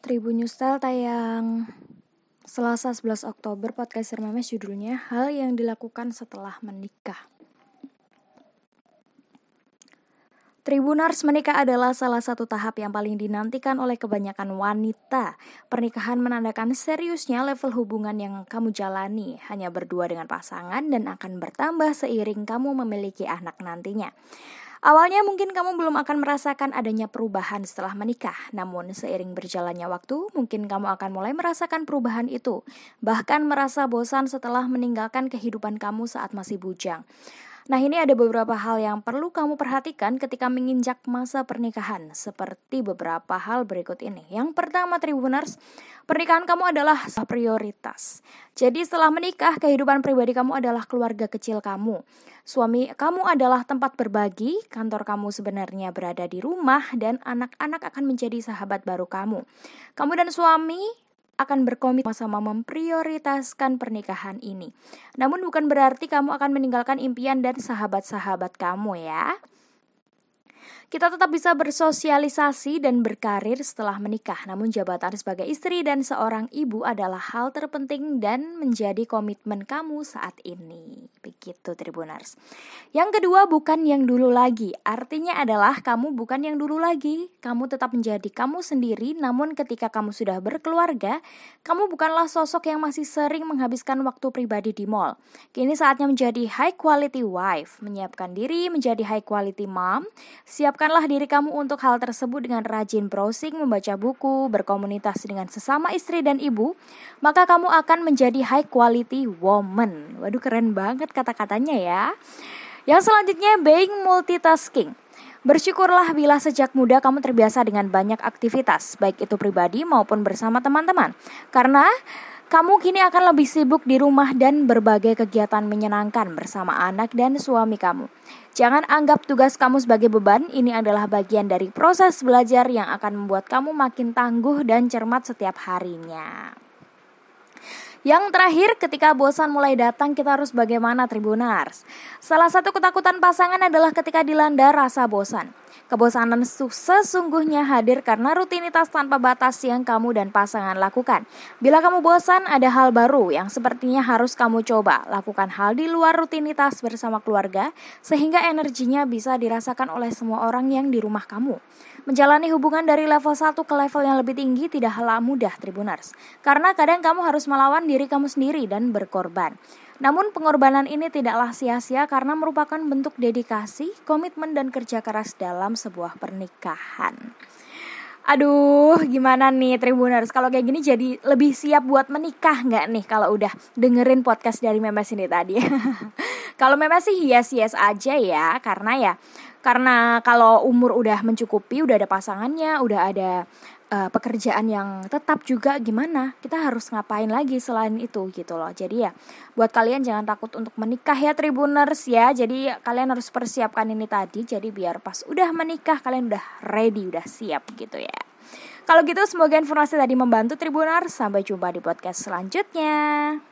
Tribun News Style tayang Selasa 11 Oktober podcast Memes judulnya Hal yang dilakukan setelah menikah. Tribunars menikah adalah salah satu tahap yang paling dinantikan oleh kebanyakan wanita. Pernikahan menandakan seriusnya level hubungan yang kamu jalani, hanya berdua dengan pasangan dan akan bertambah seiring kamu memiliki anak nantinya. Awalnya mungkin kamu belum akan merasakan adanya perubahan setelah menikah, namun seiring berjalannya waktu, mungkin kamu akan mulai merasakan perubahan itu, bahkan merasa bosan setelah meninggalkan kehidupan kamu saat masih bujang. Nah, ini ada beberapa hal yang perlu kamu perhatikan ketika menginjak masa pernikahan, seperti beberapa hal berikut ini. Yang pertama, Tribuners, pernikahan kamu adalah prioritas. Jadi, setelah menikah, kehidupan pribadi kamu adalah keluarga kecil kamu. Suami kamu adalah tempat berbagi, kantor kamu sebenarnya berada di rumah, dan anak-anak akan menjadi sahabat baru kamu. Kamu dan suami akan berkomitmen sama memprioritaskan pernikahan ini. Namun bukan berarti kamu akan meninggalkan impian dan sahabat-sahabat kamu ya. Kita tetap bisa bersosialisasi dan berkarir setelah menikah, namun jabatan sebagai istri dan seorang ibu adalah hal terpenting dan menjadi komitmen kamu saat ini. Begitu Tribuners. Yang kedua bukan yang dulu lagi. Artinya adalah kamu bukan yang dulu lagi. Kamu tetap menjadi kamu sendiri, namun ketika kamu sudah berkeluarga, kamu bukanlah sosok yang masih sering menghabiskan waktu pribadi di mall. Kini saatnya menjadi high quality wife, menyiapkan diri menjadi high quality mom, siap Siapkanlah diri kamu untuk hal tersebut dengan rajin browsing, membaca buku, berkomunikasi dengan sesama istri dan ibu, maka kamu akan menjadi high quality woman. Waduh keren banget kata-katanya ya. Yang selanjutnya being multitasking. Bersyukurlah bila sejak muda kamu terbiasa dengan banyak aktivitas, baik itu pribadi maupun bersama teman-teman. Karena kamu kini akan lebih sibuk di rumah dan berbagai kegiatan menyenangkan bersama anak dan suami kamu. Jangan anggap tugas kamu sebagai beban, ini adalah bagian dari proses belajar yang akan membuat kamu makin tangguh dan cermat setiap harinya. Yang terakhir, ketika bosan mulai datang, kita harus bagaimana Tribunars? Salah satu ketakutan pasangan adalah ketika dilanda rasa bosan. Kebosanan sesungguhnya hadir karena rutinitas tanpa batas yang kamu dan pasangan lakukan. Bila kamu bosan, ada hal baru yang sepertinya harus kamu coba. Lakukan hal di luar rutinitas bersama keluarga, sehingga energinya bisa dirasakan oleh semua orang yang di rumah kamu. Menjalani hubungan dari level 1 ke level yang lebih tinggi tidak hal mudah, Tribunars. Karena kadang kamu harus melawan diri kamu sendiri dan berkorban. Namun pengorbanan ini tidaklah sia-sia karena merupakan bentuk dedikasi, komitmen dan kerja keras dalam sebuah pernikahan. Aduh, gimana nih Tribuners? Kalau kayak gini jadi lebih siap buat menikah nggak nih kalau udah dengerin podcast dari Memes ini tadi? kalau Memes sih yes-yes aja ya, karena ya karena kalau umur udah mencukupi, udah ada pasangannya, udah ada uh, pekerjaan yang tetap juga gimana? Kita harus ngapain lagi selain itu gitu loh. Jadi ya buat kalian jangan takut untuk menikah ya tribuners ya. Jadi kalian harus persiapkan ini tadi jadi biar pas udah menikah kalian udah ready udah siap gitu ya. Kalau gitu semoga informasi tadi membantu tribuners. Sampai jumpa di podcast selanjutnya